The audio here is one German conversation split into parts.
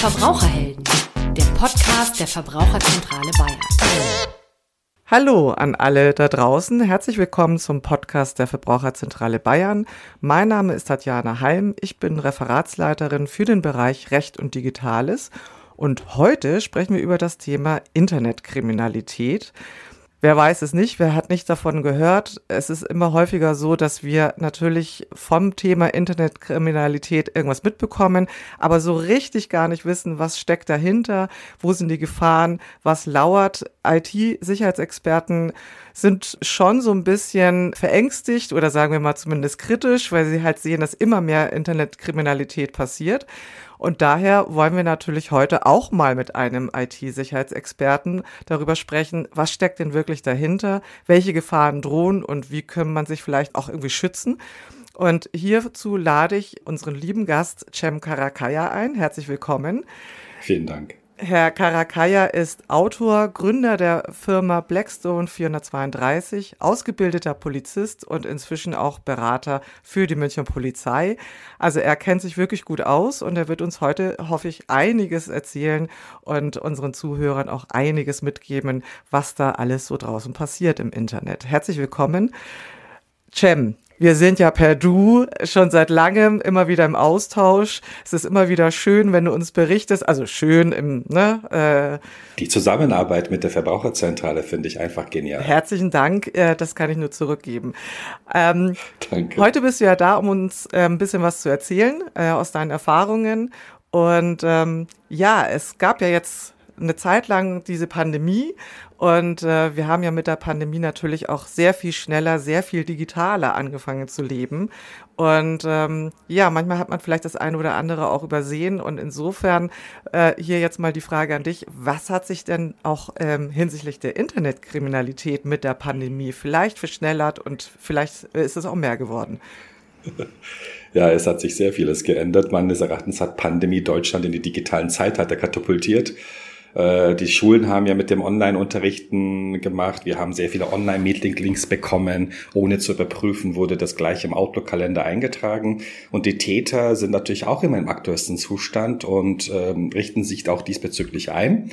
Verbraucherhelden, der Podcast der Verbraucherzentrale Bayern. Hallo an alle da draußen. Herzlich willkommen zum Podcast der Verbraucherzentrale Bayern. Mein Name ist Tatjana Halm. Ich bin Referatsleiterin für den Bereich Recht und Digitales. Und heute sprechen wir über das Thema Internetkriminalität. Wer weiß es nicht, wer hat nicht davon gehört. Es ist immer häufiger so, dass wir natürlich vom Thema Internetkriminalität irgendwas mitbekommen, aber so richtig gar nicht wissen, was steckt dahinter, wo sind die Gefahren, was lauert. IT-Sicherheitsexperten sind schon so ein bisschen verängstigt oder sagen wir mal zumindest kritisch, weil sie halt sehen, dass immer mehr Internetkriminalität passiert. Und daher wollen wir natürlich heute auch mal mit einem IT-Sicherheitsexperten darüber sprechen, was steckt denn wirklich dahinter, welche Gefahren drohen und wie kann man sich vielleicht auch irgendwie schützen. Und hierzu lade ich unseren lieben Gast Cem Karakaya ein. Herzlich willkommen. Vielen Dank. Herr Karakaya ist Autor, Gründer der Firma Blackstone 432, ausgebildeter Polizist und inzwischen auch Berater für die Münchner Polizei. Also er kennt sich wirklich gut aus und er wird uns heute, hoffe ich, einiges erzählen und unseren Zuhörern auch einiges mitgeben, was da alles so draußen passiert im Internet. Herzlich willkommen. Cem, wir sind ja per Du schon seit langem immer wieder im Austausch. Es ist immer wieder schön, wenn du uns berichtest. Also schön im, ne? Äh, Die Zusammenarbeit mit der Verbraucherzentrale finde ich einfach genial. Herzlichen Dank, äh, das kann ich nur zurückgeben. Ähm, Danke. Heute bist du ja da, um uns äh, ein bisschen was zu erzählen äh, aus deinen Erfahrungen. Und ähm, ja, es gab ja jetzt eine Zeit lang diese Pandemie und äh, wir haben ja mit der Pandemie natürlich auch sehr viel schneller, sehr viel digitaler angefangen zu leben. Und ähm, ja, manchmal hat man vielleicht das eine oder andere auch übersehen. Und insofern äh, hier jetzt mal die Frage an dich, was hat sich denn auch ähm, hinsichtlich der Internetkriminalität mit der Pandemie vielleicht verschnellert und vielleicht ist es auch mehr geworden? Ja, es hat sich sehr vieles geändert. Meines Erachtens hat Pandemie Deutschland in die digitalen Zeitalter katapultiert. Äh, die Schulen haben ja mit dem Online-Unterrichten gemacht. Wir haben sehr viele Online-Meeting-Links bekommen. Ohne zu überprüfen wurde das gleich im Outlook-Kalender eingetragen. Und die Täter sind natürlich auch immer im aktuellsten Zustand und ähm, richten sich auch diesbezüglich ein.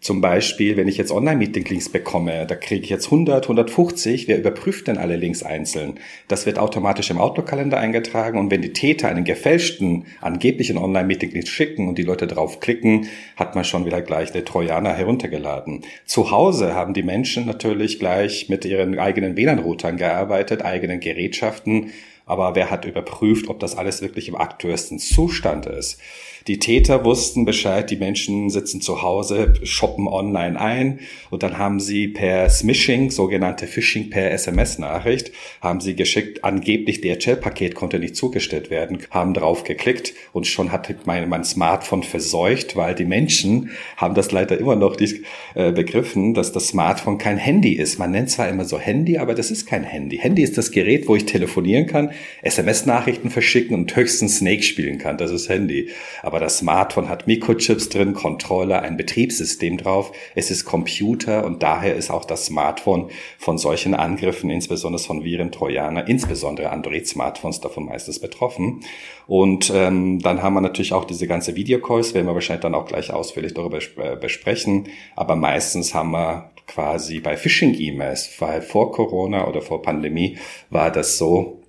Zum Beispiel, wenn ich jetzt Online-Meeting-Links bekomme, da kriege ich jetzt 100, 150, wer überprüft denn alle Links einzeln? Das wird automatisch im Outlook-Kalender eingetragen und wenn die Täter einen gefälschten, angeblichen Online-Meeting-Link schicken und die Leute drauf klicken, hat man schon wieder gleich der Trojaner heruntergeladen. Zu Hause haben die Menschen natürlich gleich mit ihren eigenen WLAN-Routern gearbeitet, eigenen Gerätschaften, aber wer hat überprüft, ob das alles wirklich im aktuellsten Zustand ist? Die Täter wussten Bescheid, die Menschen sitzen zu Hause, shoppen online ein und dann haben sie per Smishing, sogenannte Phishing per SMS-Nachricht, haben sie geschickt, angeblich DHL-Paket konnte nicht zugestellt werden, haben drauf geklickt und schon hat mein, mein Smartphone verseucht, weil die Menschen haben das leider immer noch nicht äh, begriffen, dass das Smartphone kein Handy ist. Man nennt zwar immer so Handy, aber das ist kein Handy. Handy ist das Gerät, wo ich telefonieren kann, SMS-Nachrichten verschicken und höchstens Snake spielen kann. Das ist Handy. Das Smartphone hat Mikrochips drin, Controller, ein Betriebssystem drauf. Es ist Computer und daher ist auch das Smartphone von solchen Angriffen, insbesondere von Viren, Trojaner, insbesondere Android-Smartphones davon meistens betroffen. Und ähm, dann haben wir natürlich auch diese ganze Videocalls, werden wir wahrscheinlich dann auch gleich ausführlich darüber äh, besprechen. Aber meistens haben wir quasi bei Phishing-E-Mails, weil vor Corona oder vor Pandemie war das so,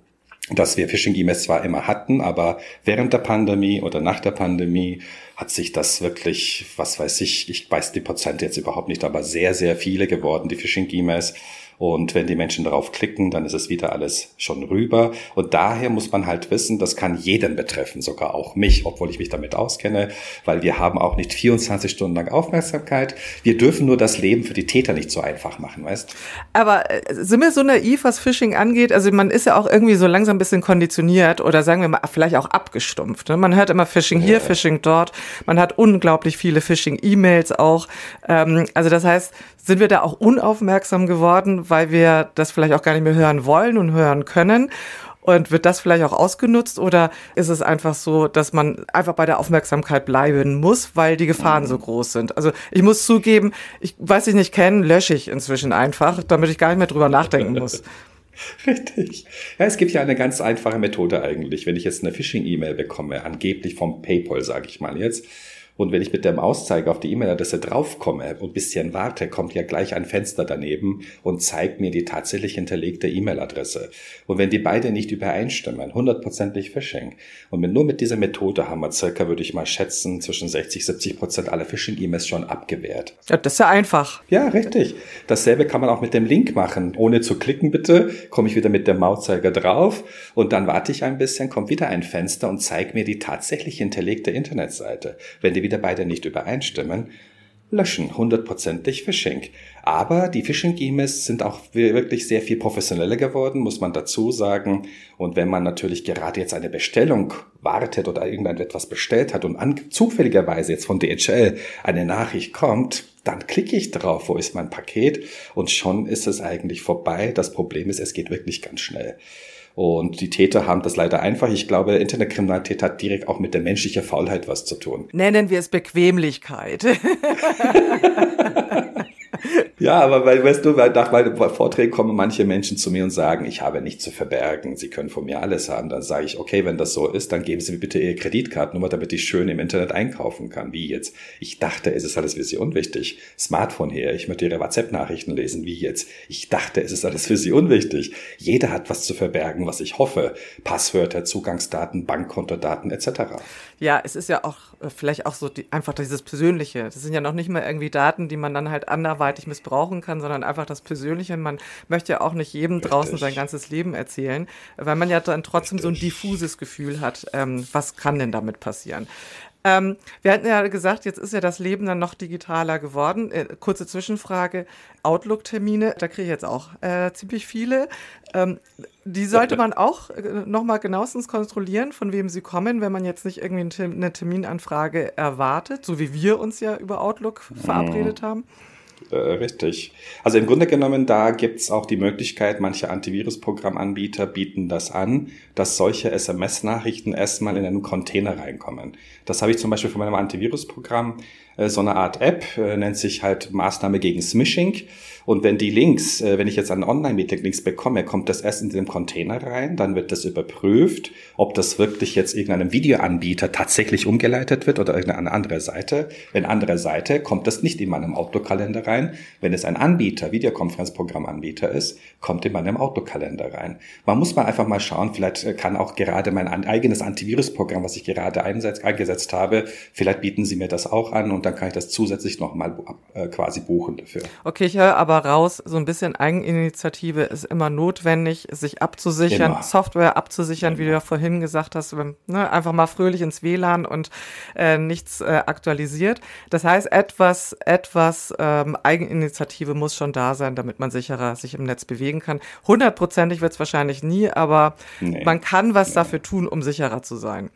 dass wir Phishing-E-Mails zwar immer hatten, aber während der Pandemie oder nach der Pandemie hat sich das wirklich, was weiß ich, ich weiß die Prozent jetzt überhaupt nicht, aber sehr, sehr viele geworden, die Phishing-E-Mails. Und wenn die Menschen darauf klicken, dann ist es wieder alles schon rüber. Und daher muss man halt wissen, das kann jeden betreffen, sogar auch mich, obwohl ich mich damit auskenne, weil wir haben auch nicht 24 Stunden lang Aufmerksamkeit. Wir dürfen nur das Leben für die Täter nicht so einfach machen, weißt? Aber äh, sind wir so naiv, was Phishing angeht? Also man ist ja auch irgendwie so langsam ein bisschen konditioniert oder sagen wir mal vielleicht auch abgestumpft. Ne? Man hört immer Phishing hier, ja. Phishing dort. Man hat unglaublich viele Phishing-E-Mails auch. Ähm, also das heißt, sind wir da auch unaufmerksam geworden, weil wir das vielleicht auch gar nicht mehr hören wollen und hören können. Und wird das vielleicht auch ausgenutzt oder ist es einfach so, dass man einfach bei der Aufmerksamkeit bleiben muss, weil die Gefahren so groß sind? Also ich muss zugeben, ich weiß ich nicht kennen, lösche ich inzwischen einfach, damit ich gar nicht mehr drüber nachdenken muss. Richtig. Ja, es gibt ja eine ganz einfache Methode eigentlich. Wenn ich jetzt eine Phishing-E-Mail bekomme, angeblich vom PayPal, sage ich mal jetzt, Und wenn ich mit dem Auszeiger auf die E-Mail-Adresse draufkomme und ein bisschen warte, kommt ja gleich ein Fenster daneben und zeigt mir die tatsächlich hinterlegte E-Mail-Adresse. Und wenn die beide nicht übereinstimmen, hundertprozentig Phishing. Und mit, nur mit dieser Methode haben wir circa, würde ich mal schätzen, zwischen 60, 70 Prozent aller Phishing-E-Mails schon abgewehrt. Ja, das ist ja einfach. Ja, richtig. Dasselbe kann man auch mit dem Link machen. Ohne zu klicken bitte, komme ich wieder mit dem Mauszeiger drauf und dann warte ich ein bisschen, kommt wieder ein Fenster und zeigt mir die tatsächlich hinterlegte Internetseite. Wenn die wieder beide nicht übereinstimmen, löschen, hundertprozentig Phishing. Aber die Phishing-E-Mails sind auch wirklich sehr viel professioneller geworden, muss man dazu sagen. Und wenn man natürlich gerade jetzt eine Bestellung wartet oder irgendetwas bestellt hat und an, zufälligerweise jetzt von DHL eine Nachricht kommt, dann klicke ich drauf, wo ist mein Paket und schon ist es eigentlich vorbei. Das Problem ist, es geht wirklich ganz schnell. Und die Täter haben das leider einfach. Ich glaube, Internetkriminalität hat direkt auch mit der menschlichen Faulheit was zu tun. Nennen wir es Bequemlichkeit. Ja, aber weil, weißt du, weil nach meinen Vorträgen kommen manche Menschen zu mir und sagen, ich habe nichts zu verbergen, sie können von mir alles haben. Dann sage ich, okay, wenn das so ist, dann geben Sie mir bitte Ihre Kreditkartennummer, damit ich schön im Internet einkaufen kann. Wie jetzt? Ich dachte, es ist alles für Sie unwichtig. Smartphone her, ich möchte Ihre WhatsApp-Nachrichten lesen. Wie jetzt? Ich dachte, es ist alles für Sie unwichtig. Jeder hat was zu verbergen, was ich hoffe. Passwörter, Zugangsdaten, Bankkontodaten etc. Ja, es ist ja auch äh, vielleicht auch so die, einfach dieses Persönliche. Das sind ja noch nicht mal irgendwie Daten, die man dann halt anderweitig missbrauchen kann, sondern einfach das Persönliche. Man möchte ja auch nicht jedem Richtig. draußen sein ganzes Leben erzählen, weil man ja dann trotzdem Richtig. so ein diffuses Gefühl hat, ähm, was kann denn damit passieren. Ähm, wir hatten ja gesagt, jetzt ist ja das Leben dann noch digitaler geworden. Äh, kurze Zwischenfrage: Outlook-Termine, da kriege ich jetzt auch äh, ziemlich viele. Ähm, die sollte man auch äh, nochmal genauestens kontrollieren, von wem sie kommen, wenn man jetzt nicht irgendwie eine Terminanfrage erwartet, so wie wir uns ja über Outlook verabredet haben. Äh, richtig. Also im Grunde genommen, da gibt's auch die Möglichkeit, manche Antivirusprogrammanbieter bieten das an, dass solche SMS-Nachrichten erstmal in einen Container reinkommen. Das habe ich zum Beispiel von meinem Antivirusprogramm, so eine Art App, äh, nennt sich halt Maßnahme gegen Smishing. Und wenn die Links, äh, wenn ich jetzt einen Online-Meeting-Links bekomme, kommt das erst in den Container rein, dann wird das überprüft, ob das wirklich jetzt irgendeinem Videoanbieter tatsächlich umgeleitet wird oder irgendeine andere Seite. Wenn andere Seite, kommt das nicht in meinem Outlook-Kalender rein. Wenn es ein Anbieter, Videokonferenzprogrammanbieter ist, kommt in meinem Outlook-Kalender rein. Man muss mal einfach mal schauen, vielleicht äh, kann auch gerade mein eigenes Antivirusprogramm, was ich gerade eingesetzt habe, vielleicht bieten sie mir das auch an und dann kann ich das zusätzlich nochmal äh, quasi buchen dafür. Okay, ich höre aber raus, so ein bisschen Eigeninitiative ist immer notwendig, sich abzusichern, immer. Software abzusichern, immer. wie du ja vorhin gesagt hast, ne, einfach mal fröhlich ins WLAN und äh, nichts äh, aktualisiert. Das heißt, etwas, etwas ähm, Eigeninitiative muss schon da sein, damit man sicherer sich im Netz bewegen kann. Hundertprozentig wird es wahrscheinlich nie, aber nee. man kann was nee. dafür tun, um sicherer zu sein.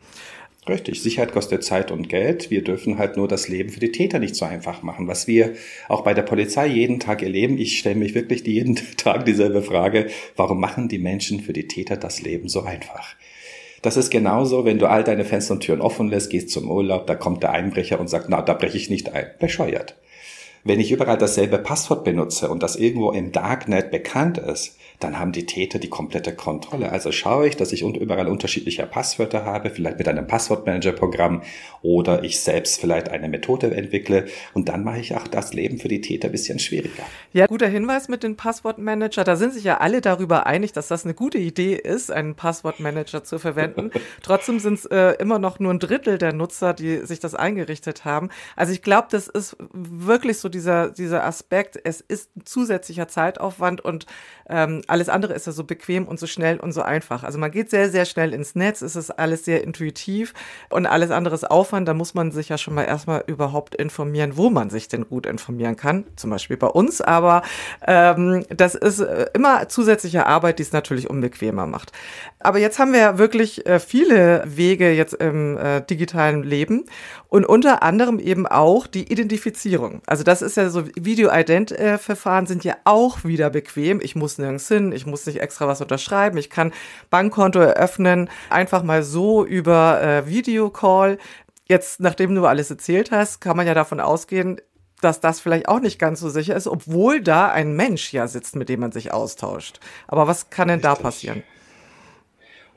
Richtig, Sicherheit kostet Zeit und Geld. Wir dürfen halt nur das Leben für die Täter nicht so einfach machen. Was wir auch bei der Polizei jeden Tag erleben, ich stelle mich wirklich jeden Tag dieselbe Frage, warum machen die Menschen für die Täter das Leben so einfach? Das ist genauso, wenn du all deine Fenster und Türen offen lässt, gehst zum Urlaub, da kommt der Einbrecher und sagt, na, da breche ich nicht ein. Bescheuert. Wenn ich überall dasselbe Passwort benutze und das irgendwo im Darknet bekannt ist, dann haben die Täter die komplette Kontrolle. Also schaue ich, dass ich überall unterschiedliche Passwörter habe, vielleicht mit einem Passwortmanager-Programm oder ich selbst vielleicht eine Methode entwickle und dann mache ich auch das Leben für die Täter ein bisschen schwieriger. Ja, guter Hinweis mit dem Passwortmanager. Da sind sich ja alle darüber einig, dass das eine gute Idee ist, einen Passwortmanager zu verwenden. Trotzdem sind es äh, immer noch nur ein Drittel der Nutzer, die sich das eingerichtet haben. Also ich glaube, das ist wirklich so dieser, dieser Aspekt. Es ist ein zusätzlicher Zeitaufwand und ähm, alles andere ist ja so bequem und so schnell und so einfach. Also man geht sehr, sehr schnell ins Netz, es ist alles sehr intuitiv und alles andere ist Aufwand. Da muss man sich ja schon mal erstmal überhaupt informieren, wo man sich denn gut informieren kann. Zum Beispiel bei uns, aber ähm, das ist äh, immer zusätzliche Arbeit, die es natürlich unbequemer macht. Aber jetzt haben wir ja wirklich äh, viele Wege jetzt im äh, digitalen Leben und unter anderem eben auch die Identifizierung. Also das ist ja so, Video-Ident-Verfahren sind ja auch wieder bequem. Ich muss nirgends hin, ich muss nicht extra was unterschreiben, ich kann Bankkonto eröffnen, einfach mal so über äh, Videocall. Jetzt, nachdem du alles erzählt hast, kann man ja davon ausgehen, dass das vielleicht auch nicht ganz so sicher ist, obwohl da ein Mensch ja sitzt, mit dem man sich austauscht. Aber was kann denn Richtig. da passieren?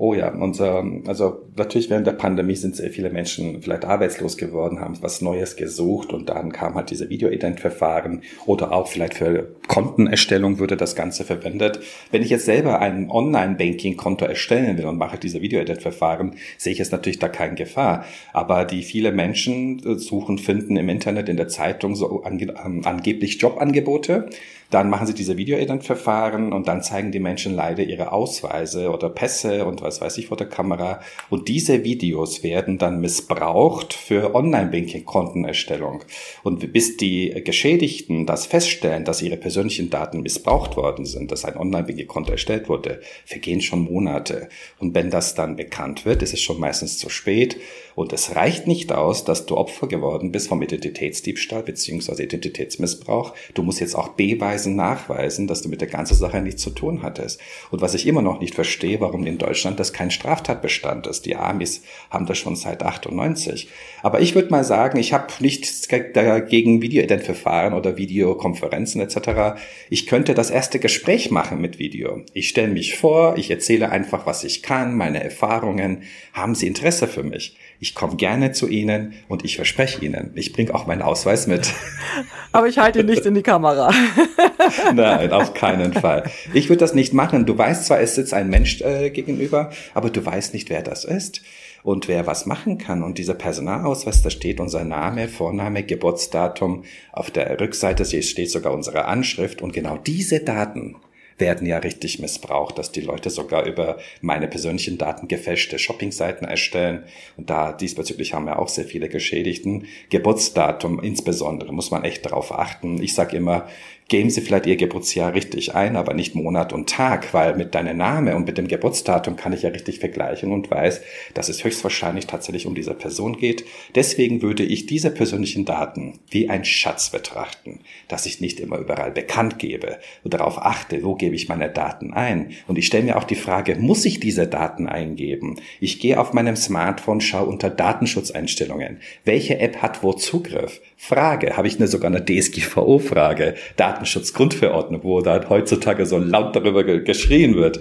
Oh ja, unser, also natürlich während der Pandemie sind sehr viele Menschen vielleicht arbeitslos geworden, haben was Neues gesucht und dann kam halt diese Videoident-Verfahren oder auch vielleicht für Kontenerstellung würde das Ganze verwendet. Wenn ich jetzt selber ein Online-Banking-Konto erstellen will und mache diese Videoident-Verfahren, sehe ich jetzt natürlich da keine Gefahr. Aber die viele Menschen suchen, finden im Internet, in der Zeitung so ange angeblich Jobangebote dann machen sie diese Video-Ident-Verfahren und dann zeigen die Menschen leider ihre Ausweise oder Pässe und was weiß ich vor der Kamera. Und diese Videos werden dann missbraucht für Online-Banking-Kontenerstellung. Und bis die Geschädigten das feststellen, dass ihre persönlichen Daten missbraucht worden sind, dass ein Online-Banking-Konto erstellt wurde, vergehen schon Monate. Und wenn das dann bekannt wird, ist es schon meistens zu spät. Und es reicht nicht aus, dass du Opfer geworden bist vom Identitätsdiebstahl bzw. Identitätsmissbrauch. Du musst jetzt auch beweisen, nachweisen, dass du mit der ganzen Sache nichts zu tun hattest. Und was ich immer noch nicht verstehe, warum in Deutschland das kein Straftatbestand ist. Die Amis haben das schon seit 98. Aber ich würde mal sagen, ich habe nichts dagegen Videoidentverfahren oder Videokonferenzen etc. Ich könnte das erste Gespräch machen mit Video. Ich stelle mich vor, ich erzähle einfach, was ich kann, meine Erfahrungen. Haben Sie Interesse für mich? Ich komme gerne zu Ihnen und ich verspreche Ihnen, ich bringe auch meinen Ausweis mit. Aber ich halte ihn nicht in die Kamera. Nein, auf keinen Fall. Ich würde das nicht machen. Du weißt zwar, es sitzt ein Mensch äh, gegenüber, aber du weißt nicht, wer das ist und wer was machen kann. Und dieser Personalausweis, da steht unser Name, Vorname, Geburtsdatum. Auf der Rückseite steht sogar unsere Anschrift. Und genau diese Daten werden ja richtig missbraucht, dass die Leute sogar über meine persönlichen Daten gefälschte Shoppingseiten erstellen. Und da diesbezüglich haben wir auch sehr viele Geschädigten. Geburtsdatum insbesondere muss man echt darauf achten. Ich sage immer, geben Sie vielleicht Ihr Geburtsjahr richtig ein, aber nicht Monat und Tag, weil mit deinem Name und mit dem Geburtsdatum kann ich ja richtig vergleichen und weiß, dass es höchstwahrscheinlich tatsächlich um diese Person geht. Deswegen würde ich diese persönlichen Daten wie ein Schatz betrachten, dass ich nicht immer überall bekannt gebe und darauf achte, wo gebe ich meine Daten ein. Und ich stelle mir auch die Frage, muss ich diese Daten eingeben? Ich gehe auf meinem Smartphone, schaue unter Datenschutzeinstellungen. Welche App hat wo Zugriff? Frage, habe ich eine sogar eine DSGVO-Frage? Datenschutzgrundverordnung, wo da heutzutage so laut darüber geschrien wird.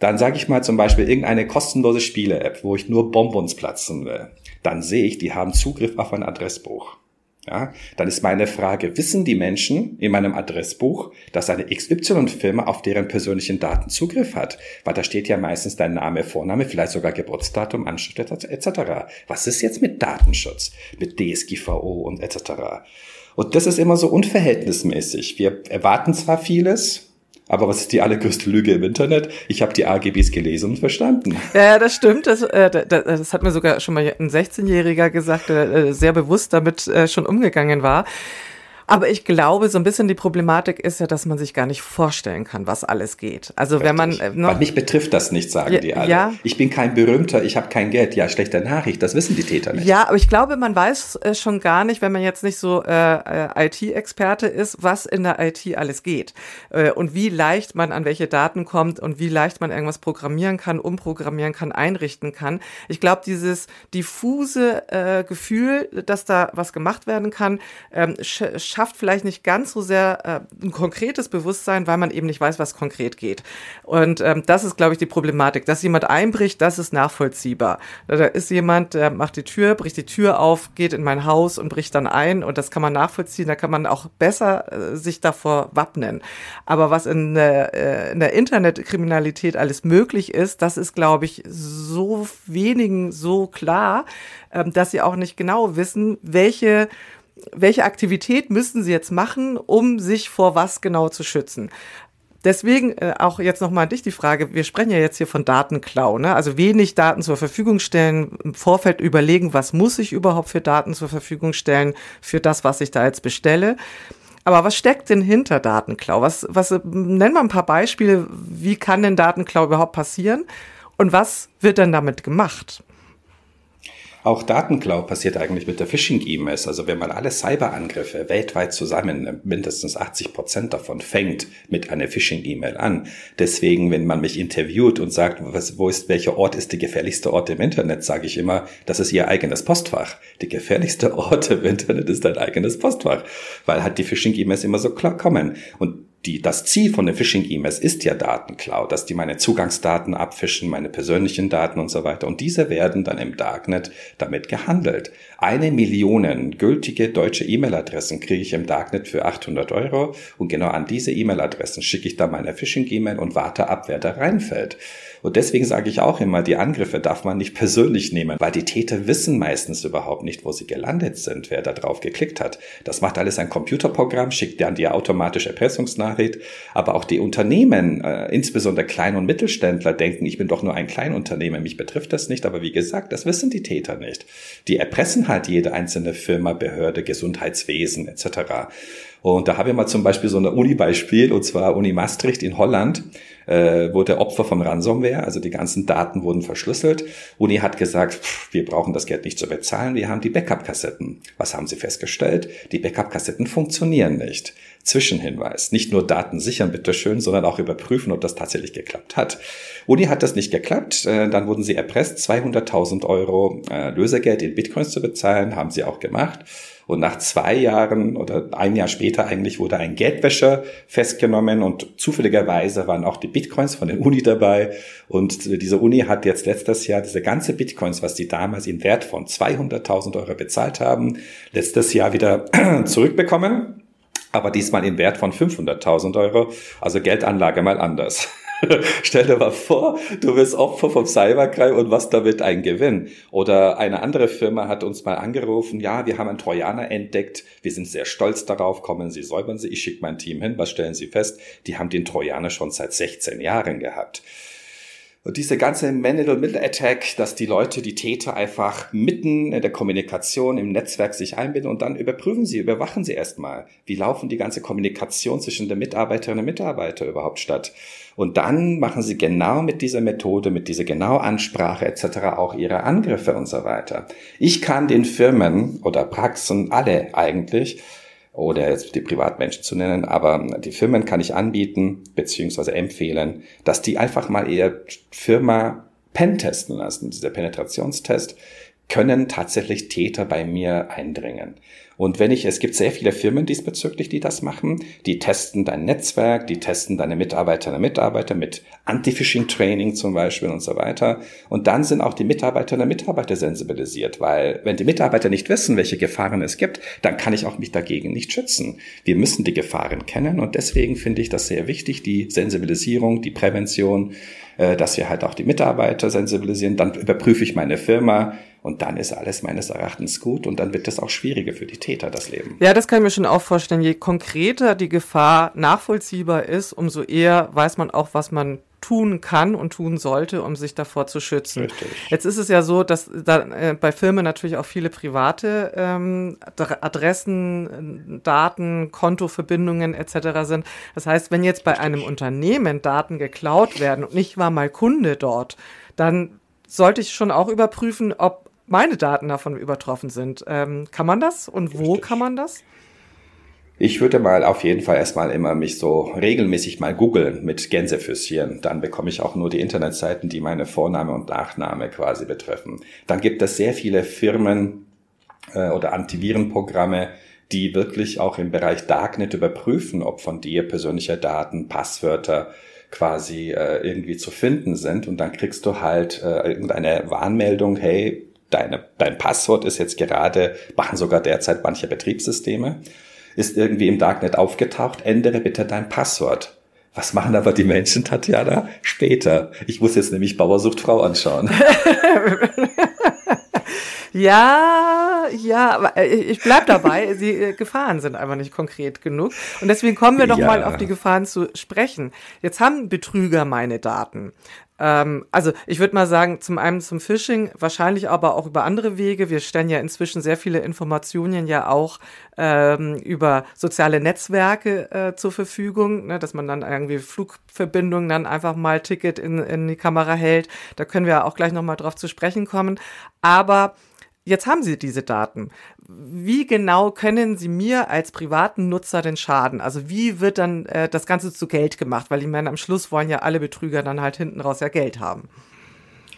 Dann sage ich mal zum Beispiel irgendeine kostenlose Spiele-App, wo ich nur Bonbons platzen will. Dann sehe ich, die haben Zugriff auf ein Adressbuch. Ja, dann ist meine Frage, wissen die Menschen in meinem Adressbuch, dass eine XY-Firma auf deren persönlichen Daten Zugriff hat? Weil da steht ja meistens dein Name, Vorname, vielleicht sogar Geburtsdatum, Anschrift etc. Was ist jetzt mit Datenschutz, mit DSGVO und etc.? Und das ist immer so unverhältnismäßig. Wir erwarten zwar vieles, aber was ist die allergrößte Lüge im Internet? Ich habe die AGBs gelesen und verstanden. Ja, das stimmt. Das, äh, das, das hat mir sogar schon mal ein 16-Jähriger gesagt, der äh, sehr bewusst damit äh, schon umgegangen war. Aber ich glaube, so ein bisschen die Problematik ist ja, dass man sich gar nicht vorstellen kann, was alles geht. Also Richtig. wenn man äh, noch Weil mich betrifft das nicht, sagen ja, die alle. Ja. Ich bin kein Berühmter, ich habe kein Geld. Ja, schlechte Nachricht, das wissen die Täter nicht. Ja, aber ich glaube, man weiß äh, schon gar nicht, wenn man jetzt nicht so äh, äh IT-Experte ist, was in der IT alles geht äh, und wie leicht man an welche Daten kommt und wie leicht man irgendwas programmieren kann, umprogrammieren kann, einrichten kann. Ich glaube, dieses diffuse äh, Gefühl, dass da was gemacht werden kann, ähm, schafft vielleicht nicht ganz so sehr äh, ein konkretes Bewusstsein, weil man eben nicht weiß, was konkret geht. Und ähm, das ist, glaube ich, die Problematik. Dass jemand einbricht, das ist nachvollziehbar. Da ist jemand, der macht die Tür, bricht die Tür auf, geht in mein Haus und bricht dann ein und das kann man nachvollziehen. Da kann man auch besser äh, sich davor wappnen. Aber was in, äh, in der Internetkriminalität alles möglich ist, das ist, glaube ich, so wenigen so klar, äh, dass sie auch nicht genau wissen, welche welche Aktivität müssen sie jetzt machen, um sich vor was genau zu schützen? Deswegen äh, auch jetzt nochmal an dich die Frage, wir sprechen ja jetzt hier von Datenklau, ne? also wenig Daten zur Verfügung stellen, im Vorfeld überlegen, was muss ich überhaupt für Daten zur Verfügung stellen für das, was ich da jetzt bestelle. Aber was steckt denn hinter Datenklau? Was, was, nennen wir ein paar Beispiele, wie kann denn Datenklau überhaupt passieren und was wird denn damit gemacht? Auch Datenklau passiert eigentlich mit der Phishing-E-Mails. Also wenn man alle Cyberangriffe weltweit zusammennimmt, mindestens 80 Prozent davon fängt mit einer Phishing-E-Mail an. Deswegen, wenn man mich interviewt und sagt, was, wo ist, welcher Ort ist der gefährlichste Ort im Internet, sage ich immer, das ist ihr eigenes Postfach. Die gefährlichste Ort im Internet ist dein eigenes Postfach, weil halt die Phishing-E-Mails immer so klar kommen. Und die, das Ziel von den Phishing-E-Mails ist ja Datenklau, dass die meine Zugangsdaten abfischen, meine persönlichen Daten und so weiter. Und diese werden dann im Darknet damit gehandelt. Eine Million gültige deutsche E-Mail-Adressen kriege ich im Darknet für 800 Euro und genau an diese E-Mail-Adressen schicke ich dann meine Phishing-E-Mail und warte ab, wer da reinfällt. Und deswegen sage ich auch immer, die Angriffe darf man nicht persönlich nehmen, weil die Täter wissen meistens überhaupt nicht, wo sie gelandet sind, wer da drauf geklickt hat. Das macht alles ein Computerprogramm, schickt dann die automatische Erpressungsnachricht. Aber auch die Unternehmen, äh, insbesondere Klein- und Mittelständler, denken, ich bin doch nur ein Kleinunternehmen, mich betrifft das nicht. Aber wie gesagt, das wissen die Täter nicht. Die erpressen halt jede einzelne Firma, Behörde, Gesundheitswesen etc. Und da haben wir mal zum Beispiel so ein Uni-Beispiel, und zwar Uni Maastricht in Holland äh, wurde Opfer vom Ransomware, also die ganzen Daten wurden verschlüsselt. Uni hat gesagt, pff, wir brauchen das Geld nicht zu bezahlen, wir haben die Backup-Kassetten. Was haben sie festgestellt? Die Backup-Kassetten funktionieren nicht. Zwischenhinweis. Nicht nur Daten sichern, bitteschön, sondern auch überprüfen, ob das tatsächlich geklappt hat. Uni hat das nicht geklappt. Äh, dann wurden sie erpresst, 200.000 Euro äh, Lösegeld in Bitcoins zu bezahlen, haben sie auch gemacht. Und nach zwei Jahren oder ein Jahr später eigentlich wurde ein Geldwäscher festgenommen und zufälligerweise waren auch die Bitcoins von der Uni dabei. Und diese Uni hat jetzt letztes Jahr diese ganze Bitcoins, was die damals in Wert von 200.000 Euro bezahlt haben, letztes Jahr wieder zurückbekommen. Aber diesmal in Wert von 500.000 Euro. Also Geldanlage mal anders. Stell dir mal vor, du bist Opfer vom Cybercrime und was damit ein Gewinn. Oder eine andere Firma hat uns mal angerufen, ja, wir haben einen Trojaner entdeckt, wir sind sehr stolz darauf, kommen Sie, säubern Sie, ich schicke mein Team hin, was stellen Sie fest? Die haben den Trojaner schon seit 16 Jahren gehabt. Und diese ganze Man-in-the-Middle-Attack, dass die Leute, die Täter einfach mitten in der Kommunikation im Netzwerk sich einbinden und dann überprüfen sie, überwachen sie erstmal, wie laufen die ganze Kommunikation zwischen den Mitarbeiterinnen und Mitarbeitern überhaupt statt. Und dann machen sie genau mit dieser Methode, mit dieser genau Ansprache etc. auch ihre Angriffe und so weiter. Ich kann den Firmen oder Praxen alle eigentlich oder jetzt die Privatmenschen zu nennen, aber die Firmen kann ich anbieten beziehungsweise empfehlen, dass die einfach mal ihr Firma pen testen lassen. Dieser Penetrationstest können tatsächlich Täter bei mir eindringen. Und wenn ich, es gibt sehr viele Firmen diesbezüglich, die das machen, die testen dein Netzwerk, die testen deine Mitarbeiterinnen und Mitarbeiter mit Anti-Phishing-Training zum Beispiel und so weiter. Und dann sind auch die Mitarbeiterinnen und Mitarbeiter sensibilisiert, weil wenn die Mitarbeiter nicht wissen, welche Gefahren es gibt, dann kann ich auch mich dagegen nicht schützen. Wir müssen die Gefahren kennen und deswegen finde ich das sehr wichtig, die Sensibilisierung, die Prävention, äh, dass wir halt auch die Mitarbeiter sensibilisieren. Dann überprüfe ich meine Firma, und dann ist alles meines Erachtens gut und dann wird es auch schwieriger für die Täter, das Leben. Ja, das kann ich mir schon auch vorstellen. Je konkreter die Gefahr nachvollziehbar ist, umso eher weiß man auch, was man tun kann und tun sollte, um sich davor zu schützen. Richtig. Jetzt ist es ja so, dass da äh, bei Firmen natürlich auch viele private ähm, Adressen, Daten, Kontoverbindungen etc. sind. Das heißt, wenn jetzt bei Richtig. einem Unternehmen Daten geklaut werden und ich war mal Kunde dort, dann sollte ich schon auch überprüfen, ob meine Daten davon übertroffen sind. Ähm, kann man das und wo kann man das? Ich würde mal auf jeden Fall erstmal immer mich so regelmäßig mal googeln mit Gänsefüßchen. Dann bekomme ich auch nur die Internetseiten, die meine Vorname und Nachname quasi betreffen. Dann gibt es sehr viele Firmen äh, oder Antivirenprogramme, die wirklich auch im Bereich Darknet überprüfen, ob von dir persönliche Daten, Passwörter quasi äh, irgendwie zu finden sind. Und dann kriegst du halt äh, irgendeine Warnmeldung, hey, deine, dein Passwort ist jetzt gerade, machen sogar derzeit manche Betriebssysteme, ist irgendwie im Darknet aufgetaucht, ändere bitte dein Passwort. Was machen aber die Menschen, Tatjana? Später. Ich muss jetzt nämlich Bauersucht Frau anschauen. Ja, ja, aber äh, ich bleib dabei. Die äh, Gefahren sind einfach nicht konkret genug. Und deswegen kommen wir doch ja. mal auf die Gefahren zu sprechen. Jetzt haben Betrüger meine Daten. Ähm, also ich würde mal sagen, zum einen zum Phishing, wahrscheinlich aber auch über andere Wege. Wir stellen ja inzwischen sehr viele Informationen ja auch ähm, über soziale Netzwerke äh, zur Verfügung, ne, dass man dann irgendwie Flugverbindungen dann einfach mal Ticket in, in die Kamera hält. Da können wir auch gleich nochmal drauf zu sprechen kommen. Aber Jetzt haben Sie diese Daten. Wie genau können Sie mir als privaten Nutzer den Schaden? Also wie wird dann äh, das Ganze zu Geld gemacht? Weil ich meine, am Schluss wollen ja alle Betrüger dann halt hinten raus ja Geld haben.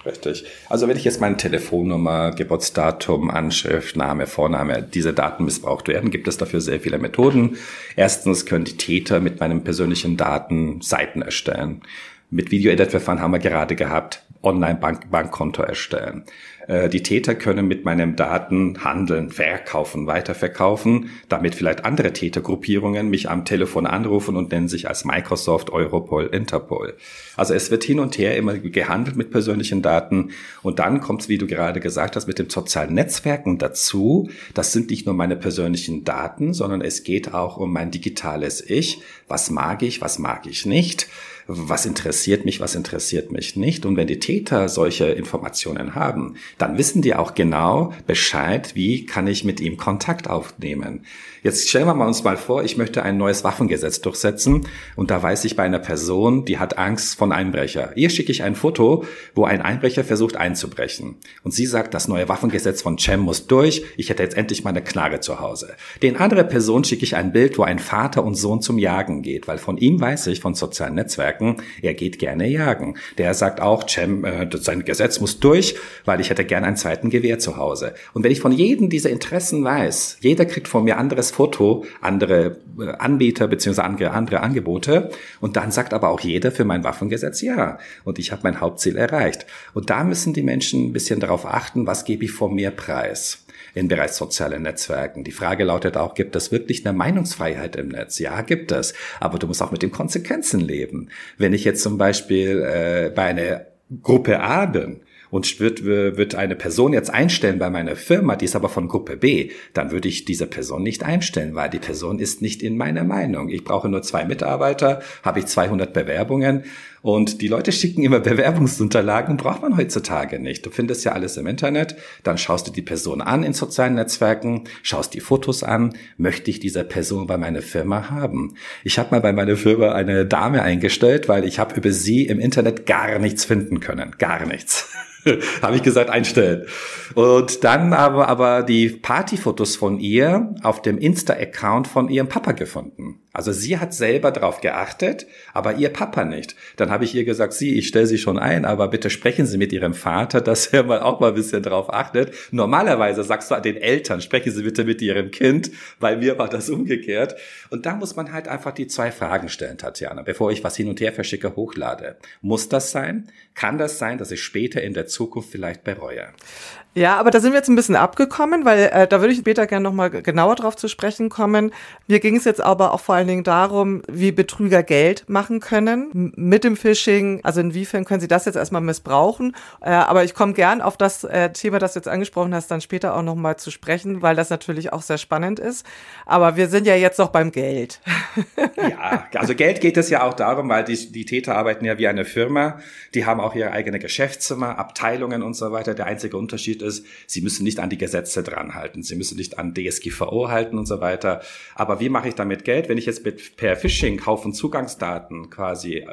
Richtig. Also wenn ich jetzt meine Telefonnummer, Geburtsdatum, Anschrift, Name, Vorname, diese Daten missbraucht werden, gibt es dafür sehr viele Methoden. Erstens können die Täter mit meinen persönlichen Daten Seiten erstellen. Mit Video-Edit-Verfahren haben wir gerade gehabt, Online-Bankkonto erstellen. Äh, die Täter können mit meinen Daten handeln, verkaufen, weiterverkaufen, damit vielleicht andere Tätergruppierungen mich am Telefon anrufen und nennen sich als Microsoft, Europol, Interpol. Also es wird hin und her immer gehandelt mit persönlichen Daten und dann kommt es, wie du gerade gesagt hast, mit den sozialen Netzwerken dazu. Das sind nicht nur meine persönlichen Daten, sondern es geht auch um mein digitales Ich. Was mag ich, was mag ich nicht? Was interessiert mich, was interessiert mich nicht. Und wenn die Täter solche Informationen haben, dann wissen die auch genau Bescheid, wie kann ich mit ihm Kontakt aufnehmen. Jetzt stellen wir uns mal vor, ich möchte ein neues Waffengesetz durchsetzen und da weiß ich bei einer Person, die hat Angst von Einbrecher. Ihr schicke ich ein Foto, wo ein Einbrecher versucht einzubrechen. Und sie sagt, das neue Waffengesetz von Cem muss durch, ich hätte jetzt endlich meine Knarre zu Hause. Den andere Person schicke ich ein Bild, wo ein Vater und Sohn zum Jagen geht, weil von ihm weiß ich, von sozialen Netzwerken, er geht gerne jagen. Der sagt auch, Cem, äh, sein Gesetz muss durch, weil ich hätte gerne einen zweiten Gewehr zu Hause. Und wenn ich von jedem dieser Interessen weiß, jeder kriegt von mir anderes Foto, andere äh, Anbieter beziehungsweise andere, andere Angebote. Und dann sagt aber auch jeder für mein Waffengesetz ja. Und ich habe mein Hauptziel erreicht. Und da müssen die Menschen ein bisschen darauf achten, was gebe ich vor mir preis im Bereich soziale Netzwerken. Die Frage lautet auch, gibt es wirklich eine Meinungsfreiheit im Netz? Ja, gibt es. Aber du musst auch mit den Konsequenzen leben. Wenn ich jetzt zum Beispiel äh, bei einer Gruppe A bin und wird, wird eine Person jetzt einstellen bei meiner Firma, die ist aber von Gruppe B, dann würde ich diese Person nicht einstellen, weil die Person ist nicht in meiner Meinung. Ich brauche nur zwei Mitarbeiter, habe ich 200 Bewerbungen und die Leute schicken immer Bewerbungsunterlagen, braucht man heutzutage nicht. Du findest ja alles im Internet, dann schaust du die Person an in sozialen Netzwerken, schaust die Fotos an, möchte ich diese Person bei meiner Firma haben. Ich habe mal bei meiner Firma eine Dame eingestellt, weil ich habe über sie im Internet gar nichts finden können, gar nichts. habe ich gesagt, einstellen. Und dann aber, aber die Partyfotos von ihr auf dem Insta-Account von ihrem Papa gefunden. Also sie hat selber darauf geachtet, aber ihr Papa nicht. Dann habe ich ihr gesagt, sie, ich stelle sie schon ein, aber bitte sprechen Sie mit Ihrem Vater, dass er mal auch mal ein bisschen darauf achtet. Normalerweise sagst du den Eltern, sprechen Sie bitte mit Ihrem Kind, bei mir war das umgekehrt. Und da muss man halt einfach die zwei Fragen stellen, Tatjana, bevor ich was hin und her verschicke, hochlade. Muss das sein? Kann das sein, dass ich später in der Zukunft vielleicht bereue? Ja, aber da sind wir jetzt ein bisschen abgekommen, weil äh, da würde ich später gerne nochmal genauer drauf zu sprechen kommen. Mir ging es jetzt aber auch vor allen Dingen darum, wie Betrüger Geld machen können mit dem Phishing. Also inwiefern können sie das jetzt erstmal missbrauchen. Äh, aber ich komme gern auf das äh, Thema, das du jetzt angesprochen hast, dann später auch nochmal zu sprechen, weil das natürlich auch sehr spannend ist. Aber wir sind ja jetzt noch beim Geld. ja, also Geld geht es ja auch darum, weil die, die Täter arbeiten ja wie eine Firma. Die haben auch ihre eigene Geschäftszimmer, Abteilungen und so weiter. Der einzige Unterschied Unterschied ist, sie müssen nicht an die Gesetze dran halten, sie müssen nicht an DSGVO halten und so weiter. Aber wie mache ich damit Geld, wenn ich jetzt mit, per Phishing Haufen Zugangsdaten quasi äh,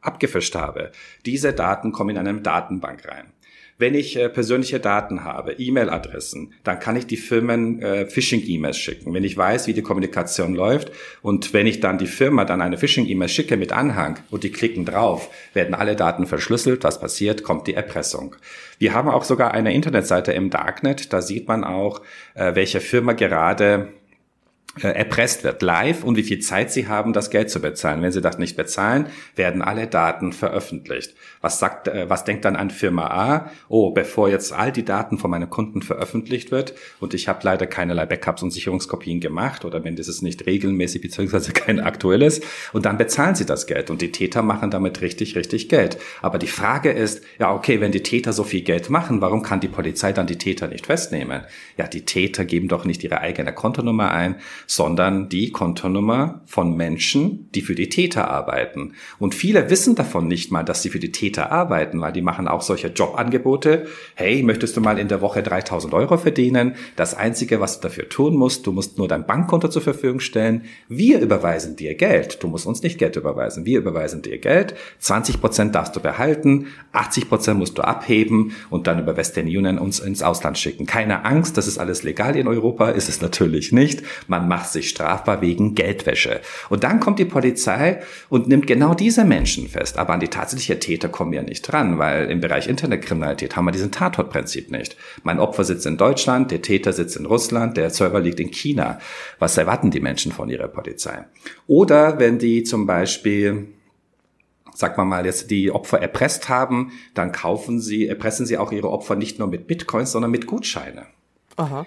abgefischt habe? Diese Daten kommen in eine Datenbank rein. Wenn ich äh, persönliche Daten habe, E-Mail-Adressen, dann kann ich die Firmen äh, Phishing-E-Mails schicken. Wenn ich weiß, wie die Kommunikation läuft und wenn ich dann die Firma dann eine Phishing-E-Mail schicke mit Anhang und die klicken drauf, werden alle Daten verschlüsselt. Was passiert? Kommt die Erpressung. Wir haben auch sogar eine Internetseite im Darknet. Da sieht man auch, äh, welche Firma gerade erpresst wird live und wie viel Zeit sie haben, das Geld zu bezahlen. Wenn sie das nicht bezahlen, werden alle Daten veröffentlicht. Was sagt, äh, was denkt dann an Firma A? Oh, bevor jetzt all die Daten von meinen Kunden veröffentlicht wird und ich habe leider keinerlei Backups und Sicherungskopien gemacht oder wenn dieses nicht regelmäßig beziehungsweise kein aktuelles und dann bezahlen sie das Geld und die Täter machen damit richtig, richtig Geld. Aber die Frage ist, ja okay, wenn die Täter so viel Geld machen, warum kann die Polizei dann die Täter nicht festnehmen? Ja, die Täter geben doch nicht ihre eigene Kontonummer ein, sondern die Kontonummer von Menschen, die für die Täter arbeiten. Und viele wissen davon nicht mal, dass sie für die Täter arbeiten, weil die machen auch solche Jobangebote. Hey, möchtest du mal in der Woche 3000 Euro verdienen? Das Einzige, was du dafür tun musst, du musst nur dein Bankkonto zur Verfügung stellen. Wir überweisen dir Geld. Du musst uns nicht Geld überweisen. Wir überweisen dir Geld. 20 Prozent darfst du behalten. 80 Prozent musst du abheben und dann über Western Union uns ins Ausland schicken. Keine Angst, das ist alles legal in Europa. Ist es natürlich nicht. Man macht sich strafbar wegen Geldwäsche. Und dann kommt die Polizei und nimmt genau diese Menschen fest. Aber an die tatsächliche Täter kommen wir nicht dran, weil im Bereich Internetkriminalität haben wir diesen Tatortprinzip nicht. Mein Opfer sitzt in Deutschland, der Täter sitzt in Russland, der Server liegt in China. Was erwarten die Menschen von ihrer Polizei? Oder wenn die zum Beispiel sag mal mal, jetzt die Opfer erpresst haben, dann kaufen sie, erpressen sie auch ihre Opfer nicht nur mit Bitcoins, sondern mit Gutscheine. Aha.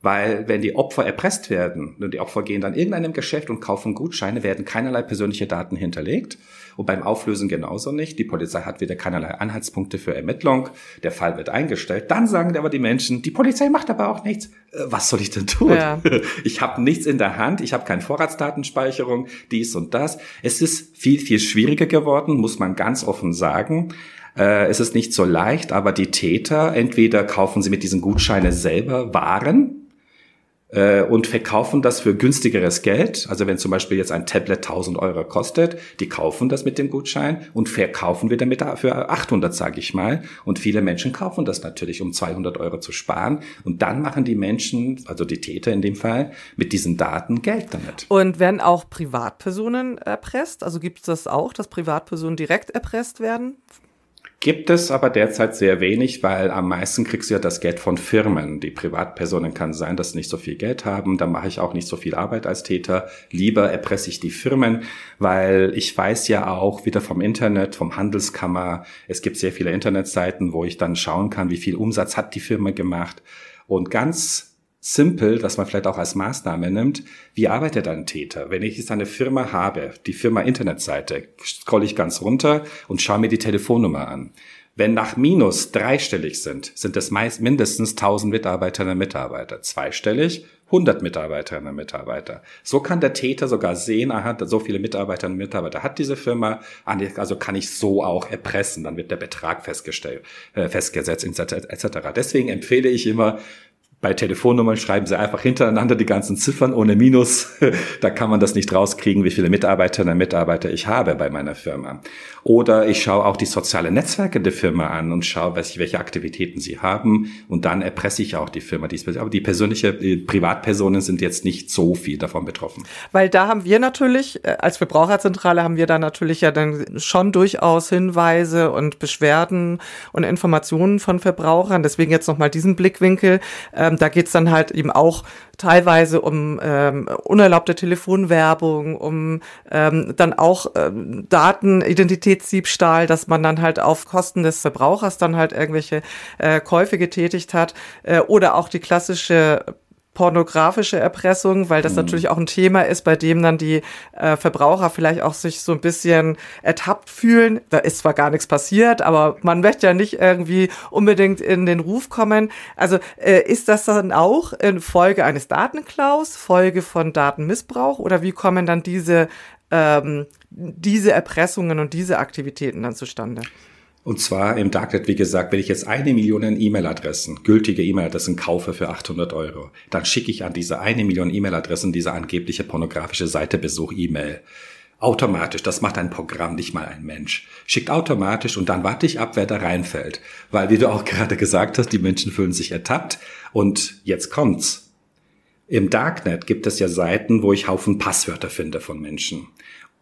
Weil wenn die Opfer erpresst werden und die Opfer gehen dann irgendeinem Geschäft und kaufen Gutscheine, werden keinerlei persönliche Daten hinterlegt. Und beim Auflösen genauso nicht. Die Polizei hat wieder keinerlei Anhaltspunkte für Ermittlung. Der Fall wird eingestellt. Dann sagen aber die Menschen, die Polizei macht aber auch nichts. Äh, was soll ich denn tun? Ja. Ich habe nichts in der Hand. Ich habe keine Vorratsdatenspeicherung, dies und das. Es ist viel, viel schwieriger geworden, muss man ganz offen sagen. Äh, es ist nicht so leicht, aber die Täter, entweder kaufen sie mit diesen Gutscheinen selber Waren, äh, und verkaufen das für günstigeres Geld. Also wenn zum Beispiel jetzt ein Tablet 1000 Euro kostet, die kaufen das mit dem Gutschein und verkaufen wir damit für 800, sage ich mal. Und viele Menschen kaufen das natürlich, um 200 Euro zu sparen. Und dann machen die Menschen, also die Täter in dem Fall, mit diesen Daten Geld damit. Und werden auch Privatpersonen erpresst? Also gibt es das auch, dass Privatpersonen direkt erpresst werden? Gibt es aber derzeit sehr wenig, weil am meisten kriegst du ja das Geld von Firmen. Die Privatpersonen kann sein, dass sie nicht so viel Geld haben. Da mache ich auch nicht so viel Arbeit als Täter. Lieber erpresse ich die Firmen, weil ich weiß ja auch wieder vom Internet, vom Handelskammer. Es gibt sehr viele Internetseiten, wo ich dann schauen kann, wie viel Umsatz hat die Firma gemacht. Und ganz simpel, dass man vielleicht auch als Maßnahme nimmt, wie arbeitet ein Täter? Wenn ich jetzt eine Firma habe, die Firma Internetseite, scrolle ich ganz runter und schaue mir die Telefonnummer an. Wenn nach Minus dreistellig sind, sind es meist mindestens 1000 Mitarbeiterinnen und Mitarbeiter. Zweistellig 100 Mitarbeiterinnen und Mitarbeiter. So kann der Täter sogar sehen, aha, so viele Mitarbeiterinnen und Mitarbeiter hat diese Firma, also kann ich so auch erpressen, dann wird der Betrag festgestellt, äh, festgesetzt etc. Deswegen empfehle ich immer, bei Telefonnummern schreiben sie einfach hintereinander die ganzen Ziffern ohne Minus. da kann man das nicht rauskriegen, wie viele Mitarbeiterinnen und Mitarbeiter ich habe bei meiner Firma. Oder ich schaue auch die sozialen Netzwerke der Firma an und schaue, welche Aktivitäten sie haben. Und dann erpresse ich auch die Firma diesbezüglich. Aber die persönliche, die Privatpersonen sind jetzt nicht so viel davon betroffen. Weil da haben wir natürlich, äh, als Verbraucherzentrale haben wir da natürlich ja dann schon durchaus Hinweise und Beschwerden und Informationen von Verbrauchern. Deswegen jetzt nochmal diesen Blickwinkel. Äh, ähm, da geht's dann halt eben auch teilweise um ähm, unerlaubte Telefonwerbung, um ähm, dann auch ähm, Datenidentitätsdiebstahl, dass man dann halt auf Kosten des Verbrauchers dann halt irgendwelche äh, Käufe getätigt hat äh, oder auch die klassische pornografische Erpressung, weil das mhm. natürlich auch ein Thema ist, bei dem dann die äh, Verbraucher vielleicht auch sich so ein bisschen ertappt fühlen. Da ist zwar gar nichts passiert, aber man möchte ja nicht irgendwie unbedingt in den Ruf kommen. Also äh, ist das dann auch in Folge eines Datenklaus, Folge von Datenmissbrauch oder wie kommen dann diese ähm, diese Erpressungen und diese Aktivitäten dann zustande? Und zwar im Darknet, wie gesagt, wenn ich jetzt eine Million E-Mail-Adressen, gültige E-Mail-Adressen kaufe für 800 Euro, dann schicke ich an diese eine Million E-Mail-Adressen diese angebliche pornografische Seite Besuch E-Mail. Automatisch, das macht ein Programm, nicht mal ein Mensch. Schickt automatisch und dann warte ich ab, wer da reinfällt. Weil, wie du auch gerade gesagt hast, die Menschen fühlen sich ertappt. Und jetzt kommt's. Im Darknet gibt es ja Seiten, wo ich Haufen Passwörter finde von Menschen.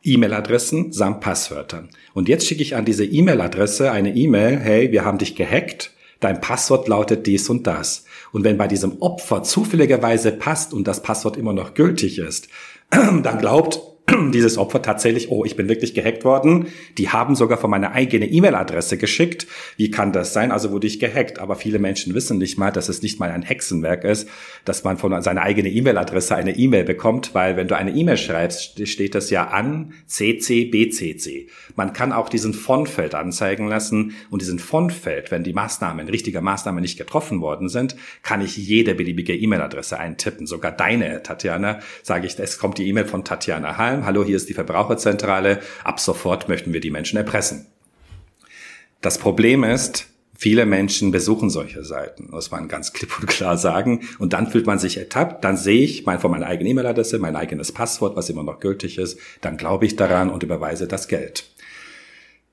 E-Mail-Adressen samt Passwörtern. Und jetzt schicke ich an diese E-Mail-Adresse eine E-Mail, hey, wir haben dich gehackt, dein Passwort lautet dies und das. Und wenn bei diesem Opfer zufälligerweise passt und das Passwort immer noch gültig ist, dann glaubt dieses Opfer tatsächlich, oh, ich bin wirklich gehackt worden. Die haben sogar von meiner eigenen E-Mail-Adresse geschickt. Wie kann das sein? Also wurde ich gehackt. Aber viele Menschen wissen nicht mal, dass es nicht mal ein Hexenwerk ist, dass man von seiner eigenen E-Mail-Adresse eine E-Mail bekommt, weil wenn du eine E-Mail schreibst, steht das ja an CC, Man kann auch diesen Fontfeld anzeigen lassen und diesen Fontfeld, wenn die Maßnahmen, richtige Maßnahmen nicht getroffen worden sind, kann ich jede beliebige E-Mail-Adresse eintippen. Sogar deine, Tatjana, sage ich, es kommt die E-Mail von Tatjana Halm hallo, hier ist die Verbraucherzentrale, ab sofort möchten wir die Menschen erpressen. Das Problem ist, Viele Menschen besuchen solche Seiten, muss man ganz klipp und klar sagen. Und dann fühlt man sich ertappt. Dann sehe ich mein, von meiner eigenen E-Mail-Adresse, mein eigenes Passwort, was immer noch gültig ist. Dann glaube ich daran und überweise das Geld.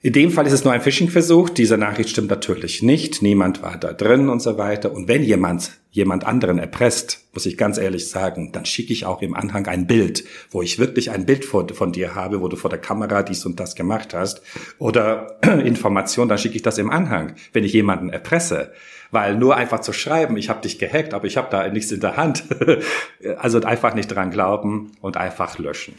In dem Fall ist es nur ein Phishing-Versuch. Diese Nachricht stimmt natürlich nicht. Niemand war da drin und so weiter. Und wenn jemand jemand anderen erpresst, muss ich ganz ehrlich sagen, dann schicke ich auch im Anhang ein Bild, wo ich wirklich ein Bild von, von dir habe, wo du vor der Kamera dies und das gemacht hast. Oder Information, dann schicke ich das im Anhang, wenn ich jemanden erpresse. Weil nur einfach zu schreiben, ich habe dich gehackt, aber ich habe da nichts in der Hand. also einfach nicht dran glauben und einfach löschen.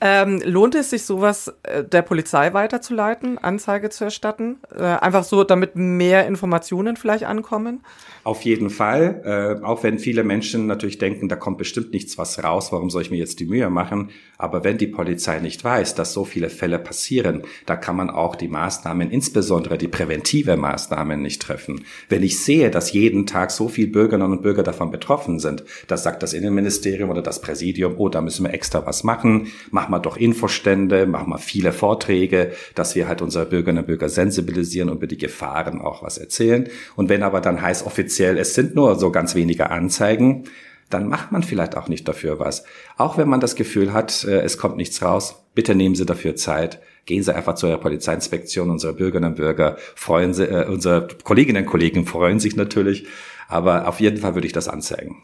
Ähm, lohnt es sich, sowas äh, der Polizei weiterzuleiten, Anzeige zu erstatten? Äh, einfach so, damit mehr Informationen vielleicht ankommen? Auf jeden Fall, äh, auch wenn viele Menschen natürlich denken, da kommt bestimmt nichts was raus, warum soll ich mir jetzt die Mühe machen? Aber wenn die Polizei nicht weiß, dass so viele Fälle passieren, da kann man auch die Maßnahmen, insbesondere die präventive Maßnahmen nicht treffen. Wenn ich sehe, dass jeden Tag so viele Bürgerinnen und Bürger davon betroffen sind, das sagt das Innenministerium oder das Präsidium, oh, da müssen wir extra was machen, machen wir doch Infostände, machen wir viele Vorträge, dass wir halt unsere Bürgerinnen und Bürger sensibilisieren und über die Gefahren auch was erzählen. Und wenn aber dann heißt offiziell offiziell, es sind nur so ganz wenige Anzeigen, dann macht man vielleicht auch nicht dafür was. Auch wenn man das Gefühl hat, äh, es kommt nichts raus, bitte nehmen Sie dafür Zeit. Gehen Sie einfach zu Ihrer Polizeiinspektion. Unsere Bürgerinnen und Bürger freuen sich, äh, unsere Kolleginnen und Kollegen freuen sich natürlich. Aber auf jeden Fall würde ich das anzeigen.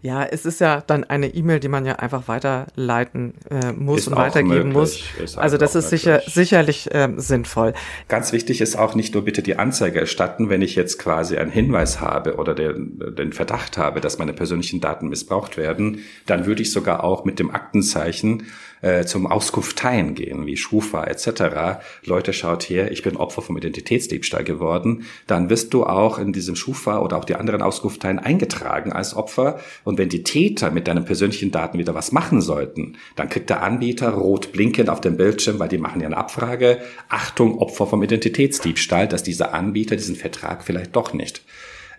Ja, es ist ja dann eine E-Mail, die man ja einfach weiterleiten äh, muss ist und weitergeben möglich. muss. also das ist sicher sicherlich äh, sinnvoll. Ganz wichtig ist auch nicht nur bitte die Anzeige erstatten, wenn ich jetzt quasi einen Hinweis habe oder den, den Verdacht habe, dass meine persönlichen Daten missbraucht werden, dann würde ich sogar auch mit dem Aktenzeichen äh, zum Auskunfteien gehen, wie Schufa etc. Leute, schaut her, ich bin Opfer vom Identitätsdiebstahl geworden. Dann wirst du auch in diesem Schufa oder auch die anderen Auskunfteien eingetragen als Opfer. Und wenn die Täter mit deinen persönlichen Daten wieder was machen sollten, dann kriegt der Anbieter rot blinkend auf dem Bildschirm, weil die machen ja eine Abfrage. Achtung, Opfer vom Identitätsdiebstahl, dass dieser Anbieter diesen Vertrag vielleicht doch nicht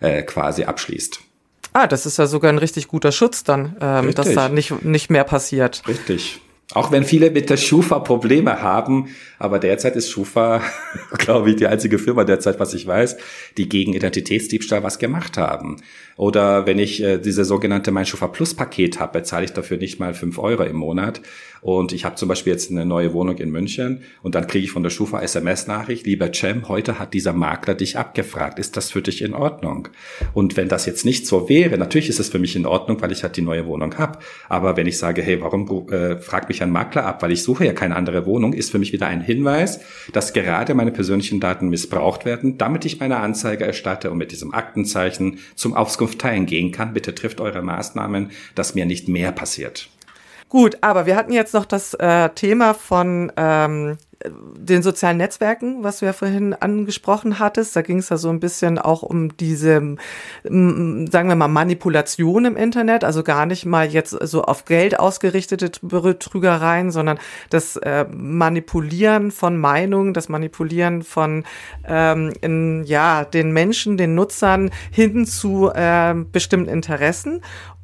äh, quasi abschließt. Ah, das ist ja sogar ein richtig guter Schutz dann, ähm, dass da nicht, nicht mehr passiert. Richtig. Auch wenn viele mit der Schufa Probleme haben, aber derzeit ist Schufa, glaube ich, die einzige Firma derzeit, was ich weiß, die gegen Identitätsdiebstahl was gemacht haben. Oder wenn ich äh, diese sogenannte Mein Schufa Plus Paket habe, bezahle ich dafür nicht mal fünf Euro im Monat. Und ich habe zum Beispiel jetzt eine neue Wohnung in München und dann kriege ich von der Schufa SMS-Nachricht, lieber Cem, heute hat dieser Makler dich abgefragt. Ist das für dich in Ordnung? Und wenn das jetzt nicht so wäre, natürlich ist es für mich in Ordnung, weil ich halt die neue Wohnung habe. Aber wenn ich sage, hey, warum äh, fragt mich ein Makler ab, weil ich suche ja keine andere Wohnung, ist für mich wieder ein Hinweis, dass gerade meine persönlichen Daten missbraucht werden, damit ich meine Anzeige erstatte und mit diesem Aktenzeichen zum Auskunftsteilen gehen kann. Bitte trifft eure Maßnahmen, dass mir nicht mehr passiert. Gut, aber wir hatten jetzt noch das äh, Thema von ähm, den sozialen Netzwerken, was du ja vorhin angesprochen hattest. Da ging es ja so ein bisschen auch um diese, sagen wir mal, Manipulation im Internet, also gar nicht mal jetzt so auf Geld ausgerichtete Betrügereien, sondern das äh, Manipulieren von Meinungen, das Manipulieren von ähm, in, ja, den Menschen, den Nutzern hin zu äh, bestimmten Interessen.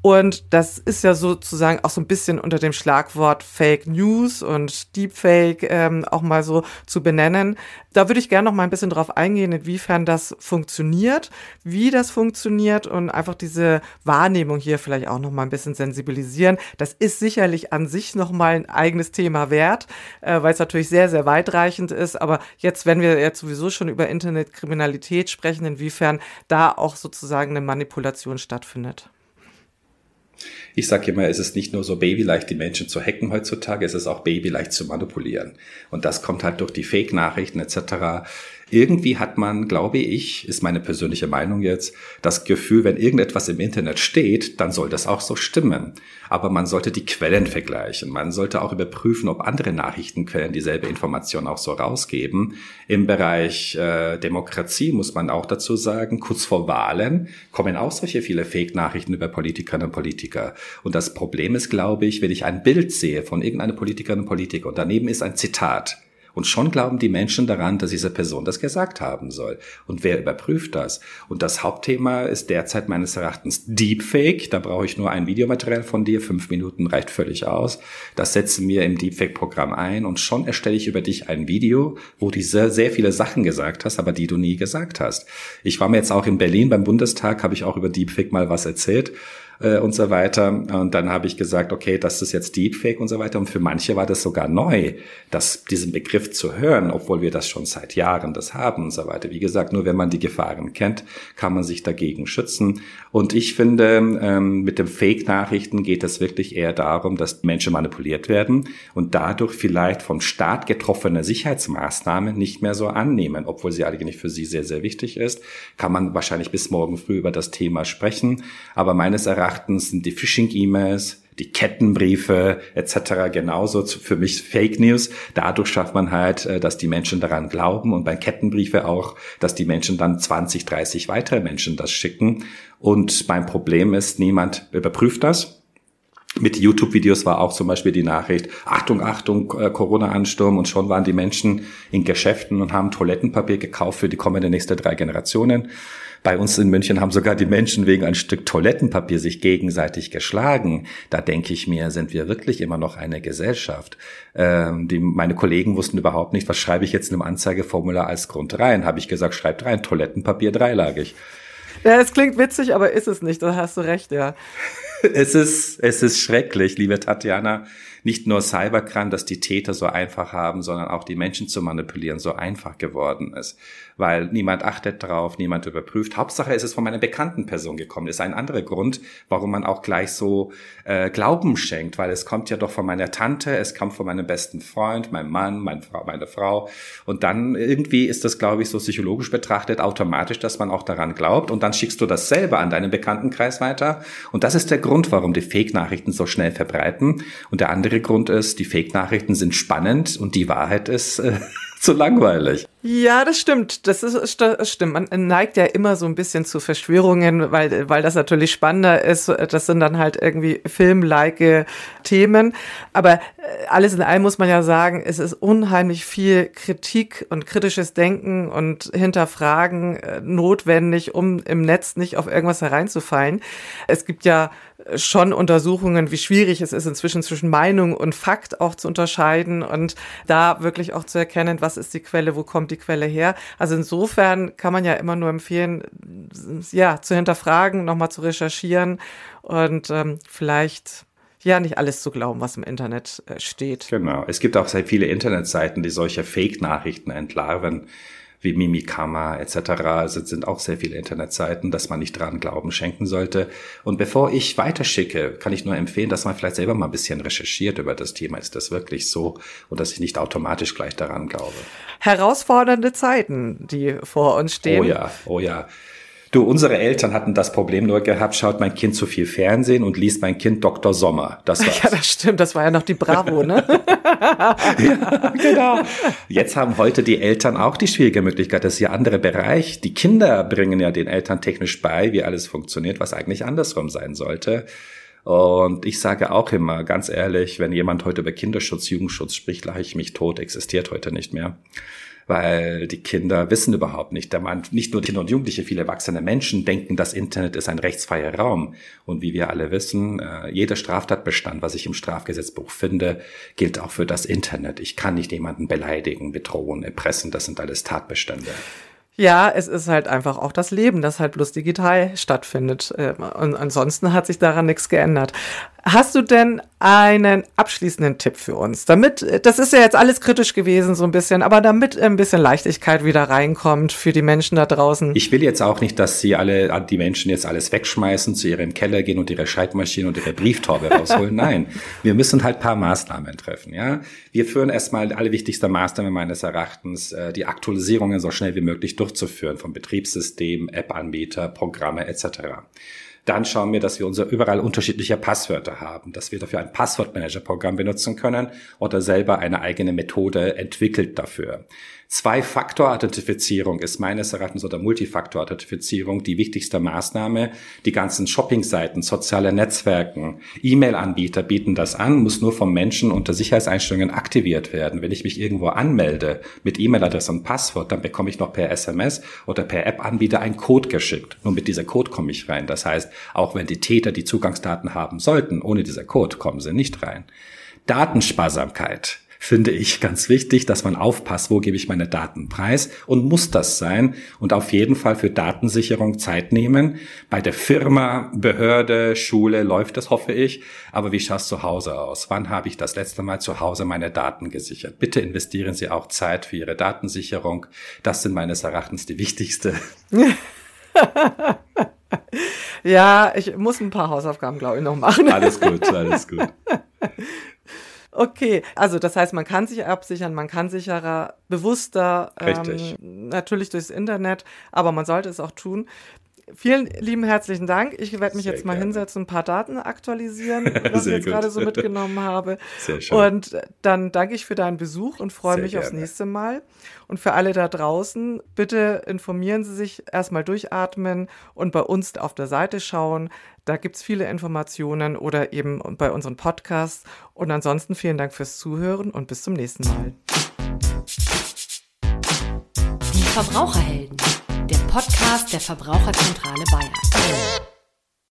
Und das ist ja sozusagen auch so ein bisschen unter dem Schlagwort Fake News und Deepfake ähm, auch mal so zu benennen. Da würde ich gerne noch mal ein bisschen drauf eingehen, inwiefern das funktioniert, wie das funktioniert und einfach diese Wahrnehmung hier vielleicht auch noch mal ein bisschen sensibilisieren. Das ist sicherlich an sich noch mal ein eigenes Thema wert, äh, weil es natürlich sehr, sehr weitreichend ist. Aber jetzt, wenn wir jetzt sowieso schon über Internetkriminalität sprechen, inwiefern da auch sozusagen eine Manipulation stattfindet. Ich sage immer, es ist nicht nur so babyleicht, die Menschen zu hacken heutzutage, es ist auch babyleicht zu manipulieren. Und das kommt halt durch die Fake-Nachrichten etc. Irgendwie hat man, glaube ich, ist meine persönliche Meinung jetzt, das Gefühl, wenn irgendetwas im Internet steht, dann soll das auch so stimmen. Aber man sollte die Quellen vergleichen. Man sollte auch überprüfen, ob andere Nachrichtenquellen dieselbe Information auch so rausgeben. Im Bereich äh, Demokratie muss man auch dazu sagen, kurz vor Wahlen kommen auch solche viele Fake-Nachrichten über Politikerinnen und Politiker. Und das Problem ist, glaube ich, wenn ich ein Bild sehe von irgendeiner Politikerin und Politiker und daneben ist ein Zitat, und schon glauben die Menschen daran, dass diese Person das gesagt haben soll. Und wer überprüft das? Und das Hauptthema ist derzeit meines Erachtens Deepfake. Da brauche ich nur ein Videomaterial von dir. Fünf Minuten reicht völlig aus. Das setzen wir im Deepfake-Programm ein und schon erstelle ich über dich ein Video, wo du sehr, sehr viele Sachen gesagt hast, aber die du nie gesagt hast. Ich war mir jetzt auch in Berlin beim Bundestag, habe ich auch über Deepfake mal was erzählt. Äh, und so weiter. Und dann habe ich gesagt, okay, das ist jetzt Deepfake und so weiter. Und für manche war das sogar neu, das, diesen Begriff zu hören, obwohl wir das schon seit Jahren das haben und so weiter. Wie gesagt, nur wenn man die Gefahren kennt, kann man sich dagegen schützen. Und ich finde, ähm, mit dem Fake-Nachrichten geht es wirklich eher darum, dass Menschen manipuliert werden und dadurch vielleicht vom Staat getroffene Sicherheitsmaßnahmen nicht mehr so annehmen, obwohl sie eigentlich für sie sehr, sehr wichtig ist. Kann man wahrscheinlich bis morgen früh über das Thema sprechen. Aber meines Erachtens Erachtens sind die Phishing-E-Mails, die Kettenbriefe etc. genauso für mich Fake News. Dadurch schafft man halt, äh, dass die Menschen daran glauben und bei Kettenbriefe auch, dass die Menschen dann 20, 30 weitere Menschen das schicken. Und mein Problem ist, niemand überprüft das. Mit YouTube-Videos war auch zum Beispiel die Nachricht, Achtung, Achtung, äh, Corona-Ansturm und schon waren die Menschen in Geschäften und haben Toilettenpapier gekauft für die kommende nächste drei Generationen. Bei uns in München haben sogar die Menschen wegen ein Stück Toilettenpapier sich gegenseitig geschlagen. Da denke ich mir, sind wir wirklich immer noch eine Gesellschaft. Ähm, die, meine Kollegen wussten überhaupt nicht, was schreibe ich jetzt in einem Anzeigeformular als Grund rein. Habe ich gesagt, schreibt rein, Toilettenpapier dreilagig. Ja, es klingt witzig, aber ist es nicht. Da hast du recht, ja. es ist, es ist schrecklich, liebe Tatjana nicht nur Cybercrime, dass die Täter so einfach haben, sondern auch die Menschen zu manipulieren so einfach geworden ist. Weil niemand achtet drauf, niemand überprüft. Hauptsache ist es von meiner bekannten Person gekommen. Ist ein anderer Grund, warum man auch gleich so äh, Glauben schenkt, weil es kommt ja doch von meiner Tante, es kommt von meinem besten Freund, meinem Mann, mein Frau, meine Frau. Und dann irgendwie ist das, glaube ich, so psychologisch betrachtet automatisch, dass man auch daran glaubt. Und dann schickst du das selber an deinen Bekanntenkreis weiter. Und das ist der Grund, warum die Fake-Nachrichten so schnell verbreiten. Und der andere Grund ist, die Fake-Nachrichten sind spannend und die Wahrheit ist äh, zu langweilig. Ja, das stimmt. Das ist das stimmt. Man neigt ja immer so ein bisschen zu Verschwörungen, weil weil das natürlich spannender ist. Das sind dann halt irgendwie filmlike Themen. Aber alles in allem muss man ja sagen, es ist unheimlich viel Kritik und kritisches Denken und Hinterfragen äh, notwendig, um im Netz nicht auf irgendwas hereinzufallen. Es gibt ja schon Untersuchungen, wie schwierig es ist, inzwischen zwischen Meinung und Fakt auch zu unterscheiden und da wirklich auch zu erkennen, was ist die Quelle, wo kommt die Quelle her. Also insofern kann man ja immer nur empfehlen, ja, zu hinterfragen, nochmal zu recherchieren und ähm, vielleicht ja nicht alles zu glauben, was im Internet äh, steht. Genau. Es gibt auch sehr viele Internetseiten, die solche Fake-Nachrichten entlarven wie Mimikama etc. Also sind auch sehr viele Internetseiten, dass man nicht dran Glauben schenken sollte. Und bevor ich weiterschicke, kann ich nur empfehlen, dass man vielleicht selber mal ein bisschen recherchiert über das Thema. Ist das wirklich so? Und dass ich nicht automatisch gleich daran glaube. Herausfordernde Zeiten, die vor uns stehen. Oh ja, oh ja. Du, unsere Eltern hatten das Problem nur gehabt, schaut mein Kind zu viel Fernsehen und liest mein Kind Dr. Sommer. Das war's. Ja, das stimmt, das war ja noch die Bravo, ne? ja, genau. Jetzt haben heute die Eltern auch die schwierige Möglichkeit, das ist ja andere Bereich. Die Kinder bringen ja den Eltern technisch bei, wie alles funktioniert, was eigentlich andersrum sein sollte. Und ich sage auch immer, ganz ehrlich, wenn jemand heute über Kinderschutz, Jugendschutz spricht, lache ich mich tot, existiert heute nicht mehr weil die Kinder wissen überhaupt nicht. Da man, nicht nur Kinder und Jugendliche, viele erwachsene Menschen denken, das Internet ist ein rechtsfreier Raum. Und wie wir alle wissen, äh, jeder Straftatbestand, was ich im Strafgesetzbuch finde, gilt auch für das Internet. Ich kann nicht jemanden beleidigen, bedrohen, erpressen. Das sind alles Tatbestände. Ja, es ist halt einfach auch das Leben, das halt bloß digital stattfindet. Äh, und ansonsten hat sich daran nichts geändert. Hast du denn einen abschließenden Tipp für uns? Damit, das ist ja jetzt alles kritisch gewesen, so ein bisschen, aber damit ein bisschen Leichtigkeit wieder reinkommt für die Menschen da draußen. Ich will jetzt auch nicht, dass sie alle, die Menschen jetzt alles wegschmeißen, zu ihrem Keller gehen und ihre Schreibmaschine und ihre Brieftaube rausholen. Nein, wir müssen halt paar Maßnahmen treffen, ja. Wir führen erstmal alle wichtigste Maßnahmen meines Erachtens, äh, die Aktualisierungen so schnell wie möglich durchzuführen vom Betriebssystem, App-Anbieter, Programme etc. Dann schauen wir, dass wir unser überall unterschiedliche Passwörter haben, dass wir dafür ein Passwortmanager-Programm benutzen können oder selber eine eigene Methode entwickelt dafür. Zwei-Faktor-Authentifizierung ist meines Erachtens oder Multifaktor-Authentifizierung die wichtigste Maßnahme. Die ganzen Shopping-Seiten, soziale Netzwerken, E-Mail-Anbieter bieten das an, muss nur vom Menschen unter Sicherheitseinstellungen aktiviert werden. Wenn ich mich irgendwo anmelde mit E-Mail-Adresse und Passwort, dann bekomme ich noch per SMS oder per App-Anbieter einen Code geschickt. Nur mit dieser Code komme ich rein. Das heißt, auch wenn die Täter die Zugangsdaten haben sollten, ohne dieser Code kommen sie nicht rein. Datensparsamkeit finde ich ganz wichtig, dass man aufpasst, wo gebe ich meine Daten preis und muss das sein und auf jeden Fall für Datensicherung Zeit nehmen. Bei der Firma, Behörde, Schule läuft das, hoffe ich. Aber wie schaut es zu Hause aus? Wann habe ich das letzte Mal zu Hause meine Daten gesichert? Bitte investieren Sie auch Zeit für Ihre Datensicherung. Das sind meines Erachtens die wichtigste. ja, ich muss ein paar Hausaufgaben, glaube ich, noch machen. Alles gut, alles gut. Okay, also das heißt, man kann sich absichern, man kann sicherer, bewusster, ähm, natürlich durchs Internet, aber man sollte es auch tun. Vielen lieben herzlichen Dank. Ich werde mich Sehr jetzt mal gerne. hinsetzen, ein paar Daten aktualisieren, was ich jetzt gerade so mitgenommen habe. Sehr schön. Und dann danke ich für deinen Besuch und freue Sehr mich gerne. aufs nächste Mal. Und für alle da draußen, bitte informieren Sie sich, erstmal durchatmen und bei uns auf der Seite schauen. Da gibt es viele Informationen oder eben bei unseren Podcasts. Und ansonsten vielen Dank fürs Zuhören und bis zum nächsten Mal. Die Verbraucherhelden der Podcast der Verbraucherzentrale Bayern.